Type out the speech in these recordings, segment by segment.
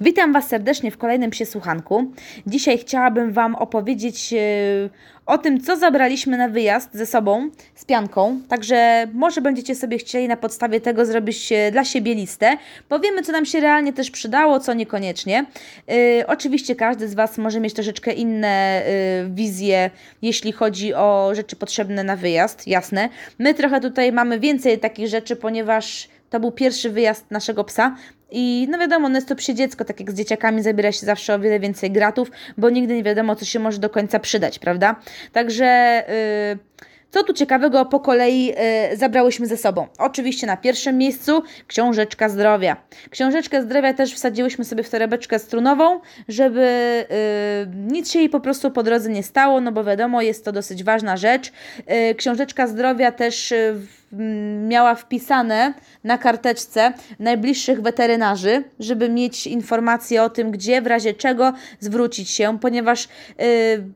Witam Was serdecznie w kolejnym Psie Słuchanku. Dzisiaj chciałabym Wam opowiedzieć e, o tym, co zabraliśmy na wyjazd ze sobą, z pianką. Także może będziecie sobie chcieli na podstawie tego zrobić e, dla siebie listę. Powiemy, co nam się realnie też przydało, co niekoniecznie. E, oczywiście każdy z Was może mieć troszeczkę inne wizje, jeśli chodzi o rzeczy potrzebne na wyjazd, jasne. My trochę tutaj mamy więcej takich rzeczy, ponieważ to był pierwszy wyjazd naszego psa, i no wiadomo, no jest to psie dziecko, tak jak z dzieciakami zabiera się zawsze o wiele więcej gratów, bo nigdy nie wiadomo, co się może do końca przydać, prawda? Także... Yy, co tu ciekawego po kolei y, zabrałyśmy ze sobą? Oczywiście na pierwszym miejscu książeczka zdrowia. Książeczkę zdrowia też wsadziłyśmy sobie w torebeczkę strunową, żeby y, nic się jej po prostu po drodze nie stało, no bo wiadomo, jest to dosyć ważna rzecz. Y, książeczka zdrowia też miała wpisane na karteczce najbliższych weterynarzy, żeby mieć informacje o tym, gdzie w razie czego zwrócić się, ponieważ y,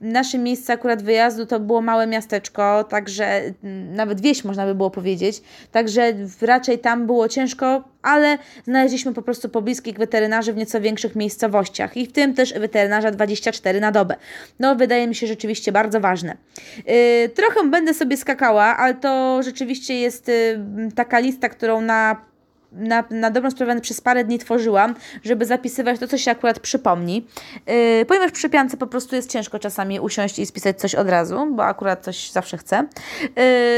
nasze miejsce akurat wyjazdu to było małe miasteczko, także y, nawet wieś można by było powiedzieć, także raczej tam było ciężko, ale znaleźliśmy po prostu pobliskich weterynarzy w nieco większych miejscowościach i w tym też weterynarza 24 na dobę. No, wydaje mi się rzeczywiście bardzo ważne. Yy, trochę będę sobie skakała, ale to rzeczywiście jest yy, taka lista, którą na na, na dobrą sprawę przez parę dni tworzyłam, żeby zapisywać to, co się akurat przypomni. Yy, ponieważ przy piance po prostu jest ciężko czasami usiąść i spisać coś od razu, bo akurat coś zawsze chcę. Yy,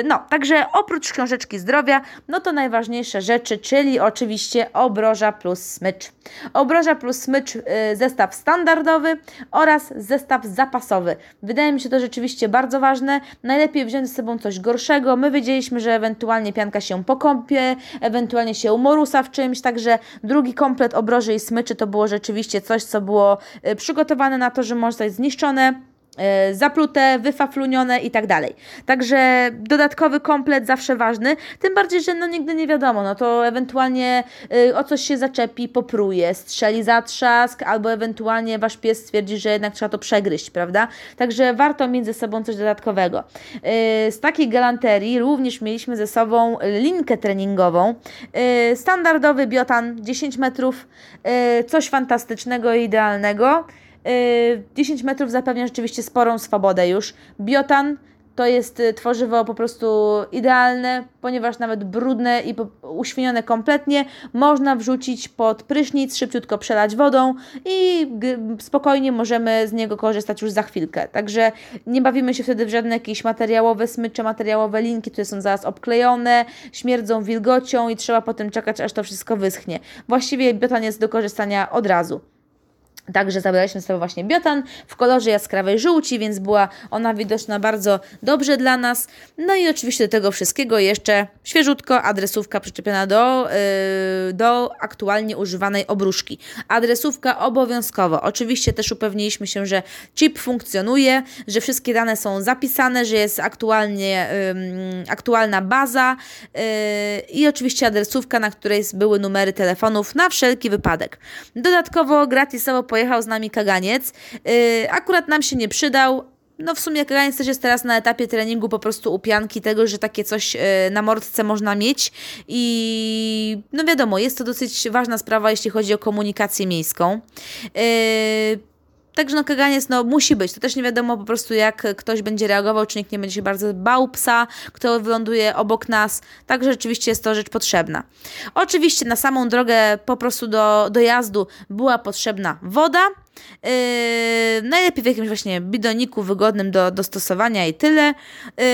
no, także oprócz książeczki zdrowia, no to najważniejsze rzeczy, czyli oczywiście obroża plus smycz. Obroża plus smycz yy, zestaw standardowy oraz zestaw zapasowy. Wydaje mi się to rzeczywiście bardzo ważne. Najlepiej wziąć ze sobą coś gorszego. My wiedzieliśmy, że ewentualnie pianka się pokąpie, ewentualnie się morusa w czymś, także drugi komplet obroży i smyczy to było rzeczywiście coś, co było y, przygotowane na to, że może zostać zniszczone zaplute, wyfaflunione i tak dalej. Także dodatkowy komplet zawsze ważny, tym bardziej, że no nigdy nie wiadomo, no to ewentualnie y, o coś się zaczepi, popruje, strzeli zatrzask, albo ewentualnie wasz pies stwierdzi, że jednak trzeba to przegryźć, prawda? Także warto mieć ze sobą coś dodatkowego. Y, z takiej galanterii również mieliśmy ze sobą linkę treningową, standardowy biotan 10 metrów, coś fantastycznego i idealnego. 10 yy, metrów zapewnia rzeczywiście sporą swobodę już. Biotan to jest y, tworzywo po prostu idealne, ponieważ nawet brudne i uświenione kompletnie można wrzucić pod prysznic, szybciutko przelać wodą i spokojnie możemy z niego korzystać już za chwilkę. Także nie bawimy się wtedy w żadne jakieś materiałowe smycze, materiałowe linki, które są zaraz obklejone, śmierdzą wilgocią i trzeba potem czekać, aż to wszystko wyschnie. Właściwie biotan jest do korzystania od razu. Także zabraliśmy sobie właśnie biotan w kolorze jaskrawej żółci, więc była ona widoczna bardzo dobrze dla nas. No i oczywiście do tego wszystkiego jeszcze świeżutko adresówka przyczepiona do, yy, do aktualnie używanej obruszki. Adresówka obowiązkowo. Oczywiście też upewniliśmy się, że chip funkcjonuje, że wszystkie dane są zapisane, że jest aktualnie yy, aktualna baza yy, i oczywiście adresówka, na której były numery telefonów na wszelki wypadek. Dodatkowo gratisowo pojechał z nami kaganiec. Yy, akurat nam się nie przydał, no w sumie kaganiec też jest teraz na etapie treningu po prostu upianki tego, że takie coś yy, na mordce można mieć i no wiadomo, jest to dosyć ważna sprawa, jeśli chodzi o komunikację miejską. Yy, Także no kaganiec no, musi być. To też nie wiadomo po prostu jak ktoś będzie reagował, czy nikt nie będzie się bardzo bał psa, kto wyląduje obok nas. Także rzeczywiście jest to rzecz potrzebna. Oczywiście na samą drogę po prostu do dojazdu była potrzebna woda. Yy, najlepiej w jakimś właśnie bidoniku wygodnym do, do stosowania i tyle. Yy,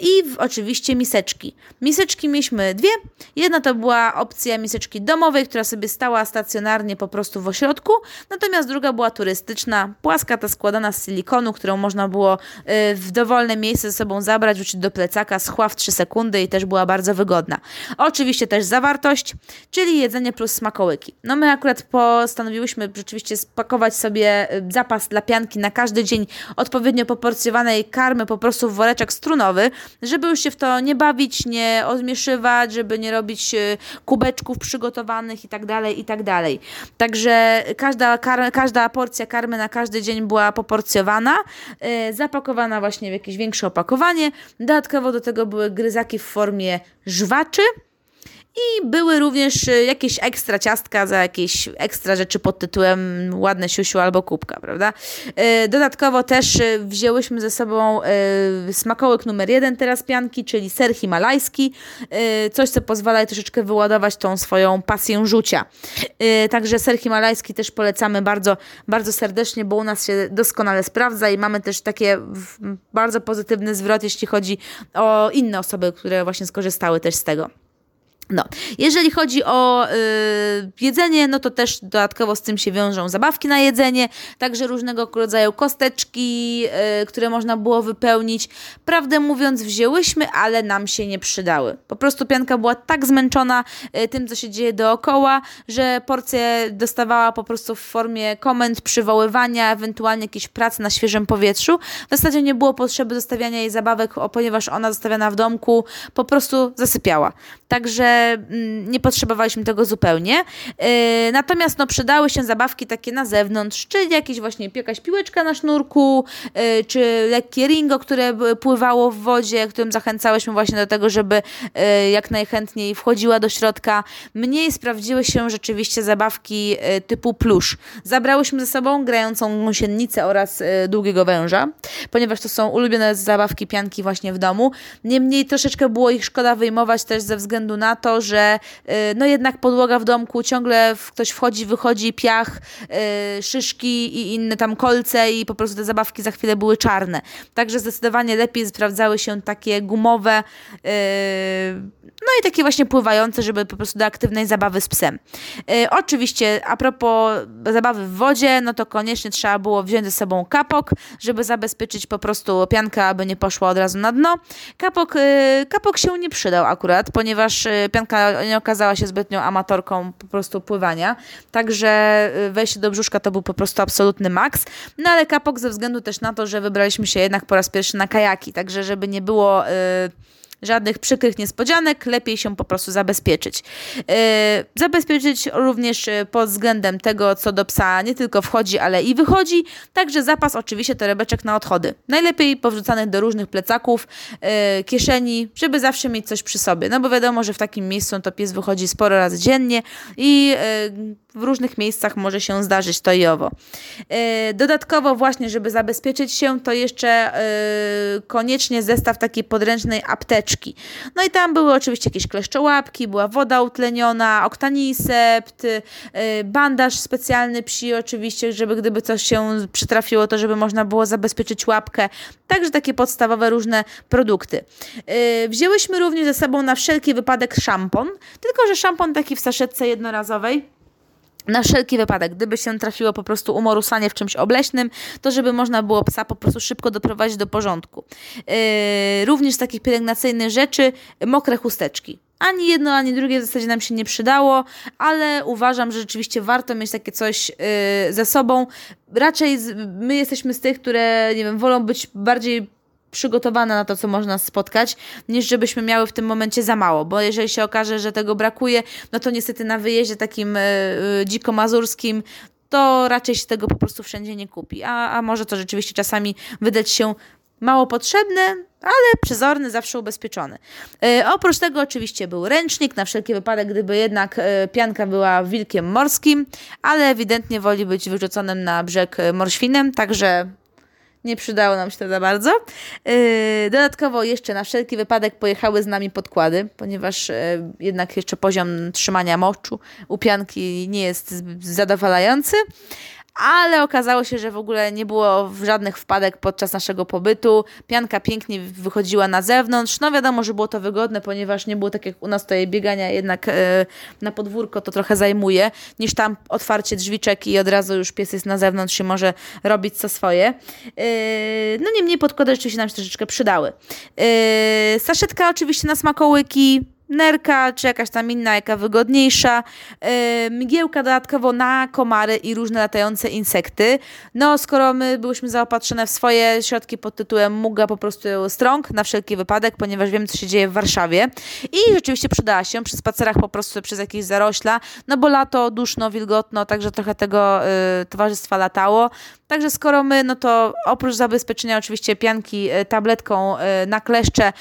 I w, oczywiście miseczki. Miseczki mieliśmy dwie. Jedna to była opcja miseczki domowej, która sobie stała stacjonarnie po prostu w ośrodku, natomiast druga była turystyczna, płaska ta składana z silikonu, którą można było yy, w dowolne miejsce ze sobą zabrać, wrzucić do plecaka, schła w 3 sekundy i też była bardzo wygodna. Oczywiście też zawartość, czyli jedzenie plus smakołyki. No my akurat postanowiłyśmy rzeczywiście spakować sobie sobie y, zapas dla pianki na każdy dzień odpowiednio poporcjowanej karmy po prostu w woreczek strunowy, żeby już się w to nie bawić, nie odmieszywać, żeby nie robić y, kubeczków przygotowanych i tak dalej, i tak. Także każda, każda porcja karmy na każdy dzień była poporcjowana, yy, zapakowana właśnie w jakieś większe opakowanie. Dodatkowo do tego były gryzaki w formie żwaczy. I były również e, jakieś ekstra ciastka za jakieś ekstra rzeczy pod tytułem ładne siusiu albo kubka, prawda? E, dodatkowo też e, wzięłyśmy ze sobą smakołyk numer jeden teraz pianki, czyli ser himalajski. Coś, co pozwala troszeczkę wyładować tą swoją pasję rzucia. Także ser himalajski też polecamy bardzo, bardzo serdecznie, bo u nas się doskonale sprawdza i mamy też takie bardzo pozytywny zwrot, jeśli chodzi o inne osoby, które właśnie skorzystały też z tego. No, jeżeli chodzi o y, jedzenie, no to też dodatkowo z tym się wiążą zabawki na jedzenie, także różnego rodzaju kosteczki, y, które można było wypełnić. Prawdę mówiąc, wzięłyśmy, ale nam się nie przydały. Po prostu pianka była tak zmęczona y, tym, co się dzieje dookoła, że porcję dostawała po prostu w formie komend, przywoływania, ewentualnie jakiejś pracy na świeżym powietrzu. W zasadzie nie było potrzeby zostawiania jej zabawek, ponieważ ona zostawiana w domku po prostu zasypiała. Także Mm, nie potrzebowaliśmy tego zupełnie. E, natomiast no, przydały się zabawki takie na zewnątrz, czyli jakieś właśnie jakaś piłeczka na sznurku, e, czy lekkie ringo, które pływało w wodzie, którym zachęcałyśmy właśnie do tego, żeby e, jak najchętniej wchodziła do środka. Mniej sprawdziły się rzeczywiście zabawki typu plusz. Zabrałyśmy ze sobą grającą gąsienicę oraz długiego węża, ponieważ to są ulubione zabawki pianki właśnie w domu. Niemniej troszeczkę było ich szkoda wyjmować też ze względu na to, że y, no jednak podłoga w domku ciągle ktoś wchodzi, wychodzi, piach, y, szyszki i inne tam kolce i po prostu te zabawki za chwilę były czarne. Także zdecydowanie lepiej sprawdzały się takie gumowe, y, no i takie właśnie pływające, żeby po prostu do aktywnej zabawy z psem. Oczywiście a propos zabawy w wodzie, no to koniecznie trzeba było wziąć ze sobą kapok, żeby zabezpieczyć po prostu piankę, aby nie poszła od razu na dno. Kapok, kapok się nie przydał akurat, ponieważ pianka nie okazała się zbytnią amatorką po prostu pływania, także y, wejście do brzuszka to był po prostu absolutny maks. No ale kapok ze względu też na to, że wybraliśmy się jednak po raz pierwszy na kajaki, także żeby nie było... Yy, żadnych przykrych niespodzianek, lepiej się po prostu zabezpieczyć. Yy, zabezpieczyć również e, pod względem tego, co do psa nie tylko wchodzi, ale i wychodzi, także zapas oczywiście torebeczek na odchody. Najlepiej powrzucanych do różnych plecaków, yy, kieszeni, żeby zawsze mieć coś przy sobie, no bo wiadomo, że w takim miejscu to pies wychodzi sporo razy dziennie i yy, w różnych miejscach może się zdarzyć to i owo. Dodatkowo właśnie, żeby zabezpieczyć się, to jeszcze koniecznie zestaw takiej podręcznej apteczki, no i tam były oczywiście jakieś kleszczołapki, była woda utleniona, oktanisept, y, bandaż specjalny psi oczywiście, żeby gdyby coś się przytrafiło, to żeby można było zabezpieczyć łapkę. Także takie podstawowe różne produkty. Wzięłyśmy również ze sobą na wszelki wypadek szampon, tylko że szampon taki w saszetce jednorazowej na wszelki wypadek, gdyby się trafiło po prostu umorusanie w czymś obleśnym, to żeby można było psa po prostu szybko doprowadzić do porządku. Yy, również z takich pielęgnacyjnych rzeczy mokre chusteczki. Ani jedno, ani drugie w zasadzie nam się nie przydało, ale uważam, że rzeczywiście warto mieć takie coś yy, ze sobą. Raczej z, my jesteśmy z tych, które, nie wiem, wolą być bardziej przygotowane na to, co można spotkać, niż żebyśmy miały w tym momencie za mało, bo jeżeli się okaże, że tego brakuje, no to niestety na wyjeździe takim y, y, dziko-mazurskim to raczej się tego po prostu wszędzie nie kupi. A, a może to rzeczywiście czasami wydać się mało potrzebne, ale przezorny, zawsze ubezpieczony. E, oprócz tego oczywiście był ręcznik, na wszelki wypadek, gdyby jednak pianka była wilkiem morskim, ale ewidentnie woli być wyrzuconym na brzeg morświnem, także nie przydało nam się to za bardzo. Yy, dodatkowo jeszcze na wszelki wypadek pojechały z nami podkłady, ponieważ yy, jednak jeszcze poziom trzymania moczu u pianki nie jest zadowalający ale okazało się, że w ogóle nie było żadnych wpadek podczas naszego pobytu. Pianka pięknie wychodziła na zewnątrz. No wiadomo, że było to wygodne, ponieważ nie było tak jak u nas tutaj biegania jednak e, na podwórko to trochę zajmuje, niż tam otwarcie drzwiczek i od razu już pies jest na zewnątrz i może robić co swoje. E, no niemniej podkłady rzeczywiście nam się troszeczkę przydały. E, saszetka oczywiście na smakołyki, nerka, czy jakaś tam inna, jaka wygodniejsza. Yy, mgiełka dodatkowo na komary i różne latające insekty. No, skoro my byłyśmy zaopatrzone w swoje środki pod tytułem Muga po prostu strong, na wszelki wypadek, ponieważ wiem, co się dzieje w Warszawie. I rzeczywiście przydała się przy spacerach po prostu przez jakieś zarośla, no bo lato, duszno, wilgotno, także trochę tego yy, towarzystwa latało. Także skoro my, no to oprócz zabezpieczenia oczywiście pianki y, tabletką y, na kleszcze,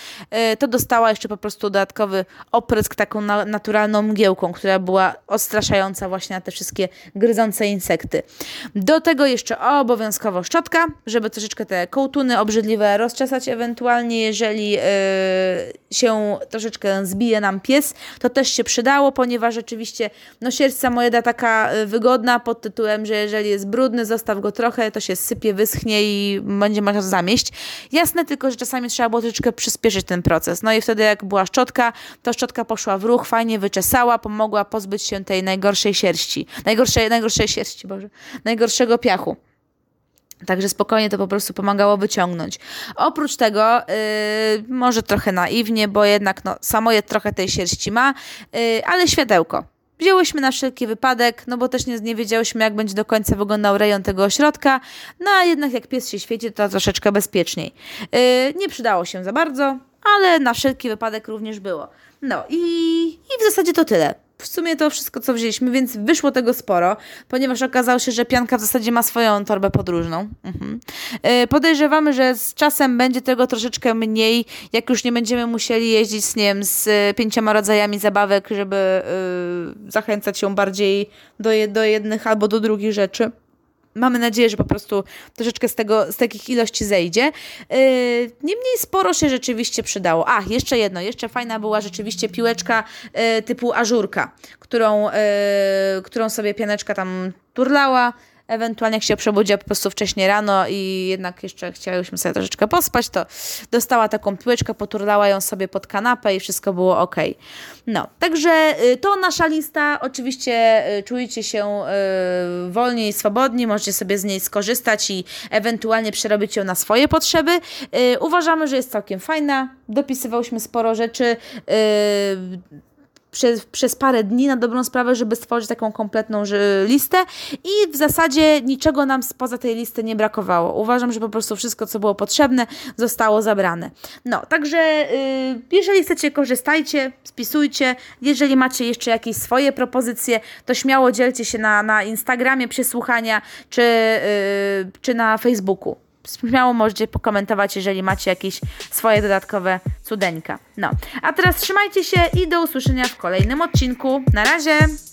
y, to dostała jeszcze po prostu dodatkowy oprysk taką na, naturalną mgiełką, która była odstraszająca właśnie na te wszystkie gryzące insekty. Do tego jeszcze obowiązkowo szczotka, żeby troszeczkę te kołtuny obrzydliwe rozczesać ewentualnie, jeżeli yy, się troszeczkę zbije nam pies, to też się przydało, ponieważ rzeczywiście no sierść samojeda taka wygodna pod tytułem, że jeżeli jest brudny, zostaw go trochę, to się sypie, wyschnie i będzie można zamieść. Jasne tylko, że czasami trzeba było troszeczkę przyspieszyć ten proces. No i wtedy jak była szczotka, to szczotka poszła w ruch, fajnie wyczesała, pomogła pozbyć się tej najgorszej sierści. Najgorszej, najgorszej sierści, Boże. Najgorszego piachu. Także spokojnie to po prostu pomagało wyciągnąć. Oprócz tego, yy, może trochę naiwnie, bo jednak no, samojed trochę tej sierści ma, yy, ale światełko. Wzięłyśmy na wszelki wypadek, no bo też nie, nie wiedziałyśmy, jak będzie do końca wyglądał rejon tego ośrodka, no a jednak jak pies się świeci, to troszeczkę bezpieczniej. Yy, nie przydało się za bardzo, ale na wszelki wypadek również było. No i, i w zasadzie to tyle. W sumie to wszystko, co wzięliśmy, więc wyszło tego sporo, ponieważ okazało się, że pianka w zasadzie ma swoją torbę podróżną. Mhm. Yy, podejrzewamy, że z czasem będzie tego troszeczkę mniej, jak już nie będziemy musieli jeździć z, nie z pięcioma rodzajami zabawek, żeby yy, zachęcać się bardziej do, do jednych albo do drugich rzeczy. Mamy nadzieję, że po prostu troszeczkę z, tego, z takich ilości zejdzie. Yy, niemniej sporo się rzeczywiście przydało. A, jeszcze jedno, jeszcze fajna była rzeczywiście piłeczka yy, typu ażurka, którą, yy, którą sobie pianeczka tam turlała Ewentualnie jak się przebudziła po prostu wcześniej rano i jednak jeszcze chciałyśmy sobie troszeczkę pospać, to dostała taką piłeczkę, poturlała ją sobie pod kanapę i wszystko było ok. No, także y, to nasza lista. Oczywiście y, czujcie się y, wolniej i swobodni, możecie sobie z niej skorzystać i ewentualnie przerobić ją na swoje potrzeby. Uważamy, że jest całkiem fajna. Dopisywałyśmy sporo rzeczy przez, przez parę dni na dobrą sprawę, żeby stworzyć taką kompletną listę i w zasadzie niczego nam spoza tej listy nie brakowało. Uważam, że po prostu wszystko, co było potrzebne, zostało zabrane. No, także yy, jeżeli chcecie, korzystajcie, spisujcie. Jeżeli macie jeszcze jakieś swoje propozycje, to śmiało dzielcie się na, na Instagramie przesłuchania czy, yy, czy na Facebooku śmiało możecie pokomentować, jeżeli macie jakieś swoje dodatkowe cudeńka. No, a teraz trzymajcie się i do usłyszenia w kolejnym odcinku. Na razie!